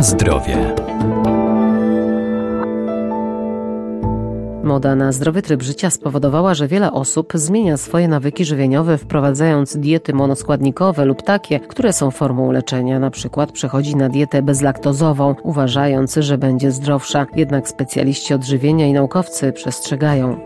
Na zdrowie. Moda na zdrowy tryb życia spowodowała, że wiele osób zmienia swoje nawyki żywieniowe, wprowadzając diety monoskładnikowe lub takie, które są formą leczenia. Na przykład przechodzi na dietę bezlaktozową, uważając, że będzie zdrowsza. Jednak specjaliści odżywienia i naukowcy przestrzegają.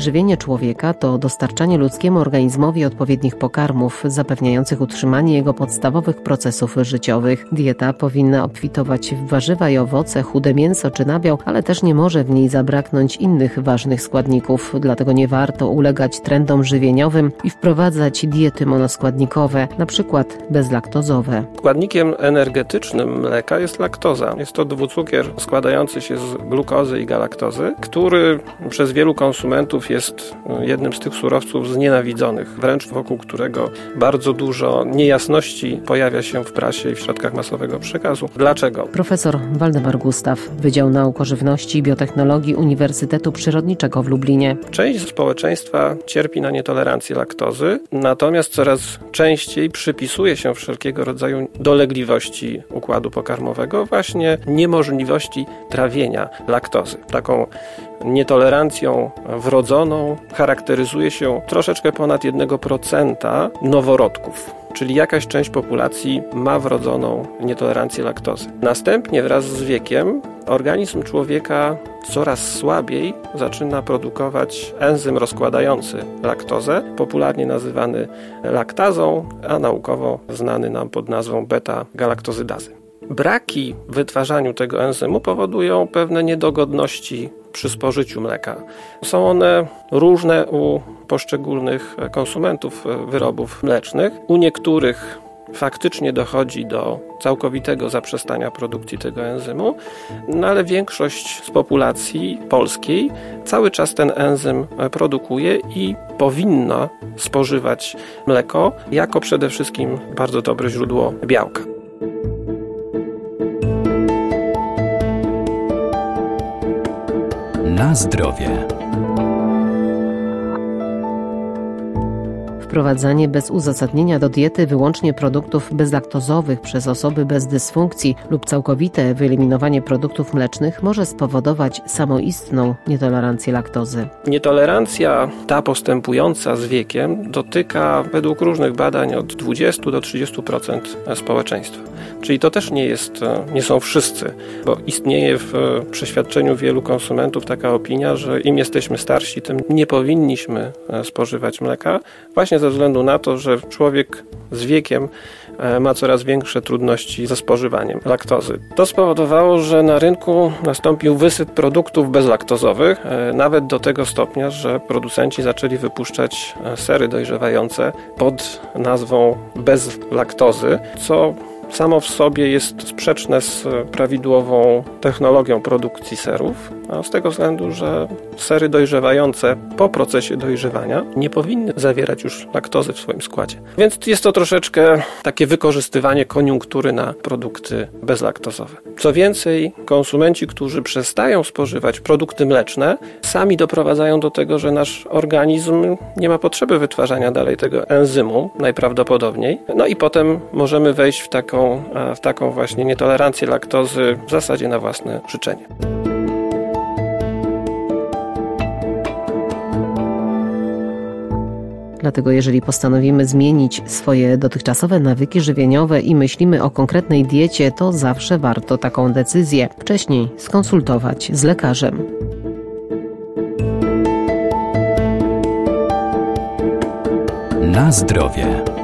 Żywienie człowieka to dostarczanie ludzkiemu organizmowi odpowiednich pokarmów, zapewniających utrzymanie jego podstawowych procesów życiowych. Dieta powinna obfitować w warzywa i owoce, chude mięso czy nabiał, ale też nie może w niej zabraknąć innych ważnych składników. Dlatego nie warto ulegać trendom żywieniowym i wprowadzać diety monoskładnikowe, przykład bezlaktozowe. Składnikiem energetycznym mleka jest laktoza. Jest to dwucukier składający się z glukozy i galaktozy, który przez wielu konsumentów jest e, jednym z tych surowców znienawidzonych, wręcz wokół którego bardzo dużo niejasności pojawia się w prasie i w środkach masowego przekazu. Dlaczego? Profesor Waldemar Gustaw, Wydział Nauk o Żywności i Biotechnologii Uniwersytetu Przyrodniczego w Lublinie. Część społeczeństwa cierpi na nietolerancję laktozy, natomiast coraz częściej przypisuje się wszelkiego rodzaju dolegliwości układu pokarmowego, właśnie niemożliwości trawienia laktozy. Taką nietolerancją wrodzoną charakteryzuje się troszeczkę ponad 1% noworodków czyli jakaś część populacji ma wrodzoną nietolerancję laktozy. Następnie wraz z wiekiem organizm człowieka coraz słabiej zaczyna produkować enzym rozkładający laktozę, popularnie nazywany laktazą, a naukowo znany nam pod nazwą beta-galaktozydazy. Braki w wytwarzaniu tego enzymu powodują pewne niedogodności przy spożyciu mleka. Są one różne u poszczególnych konsumentów wyrobów mlecznych. U niektórych faktycznie dochodzi do całkowitego zaprzestania produkcji tego enzymu, no ale większość z populacji polskiej cały czas ten enzym produkuje i powinna spożywać mleko jako przede wszystkim bardzo dobre źródło białka. Na zdrowie. Wprowadzanie bez uzasadnienia do diety wyłącznie produktów bezlaktozowych przez osoby bez dysfunkcji lub całkowite wyeliminowanie produktów mlecznych może spowodować samoistną nietolerancję laktozy. Nietolerancja ta postępująca z wiekiem dotyka według różnych badań od 20 do 30% społeczeństwa. Czyli to też nie jest, nie są wszyscy, bo istnieje w przeświadczeniu wielu konsumentów taka opinia, że im jesteśmy starsi, tym nie powinniśmy spożywać mleka, właśnie ze względu na to, że człowiek z wiekiem e, ma coraz większe trudności ze spożywaniem laktozy. To spowodowało, że na rynku nastąpił wysyp produktów bezlaktozowych, e, nawet do tego stopnia, że producenci zaczęli wypuszczać e, sery dojrzewające pod nazwą bez laktozy, co samo w sobie jest sprzeczne z prawidłową technologią produkcji serów, a z tego względu, że sery dojrzewające po procesie dojrzewania nie powinny zawierać już laktozy w swoim składzie. Więc jest to troszeczkę takie wykorzystywanie koniunktury na produkty bezlaktozowe. Co więcej, konsumenci, którzy przestają spożywać produkty mleczne, sami doprowadzają do tego, że nasz organizm nie ma potrzeby wytwarzania dalej tego enzymu, najprawdopodobniej. No i potem możemy wejść w taką, w taką właśnie nietolerancję laktozy w zasadzie na własne życzenie. Dlatego jeżeli postanowimy zmienić swoje dotychczasowe nawyki żywieniowe i myślimy o konkretnej diecie, to zawsze warto taką decyzję wcześniej skonsultować z lekarzem. Na zdrowie.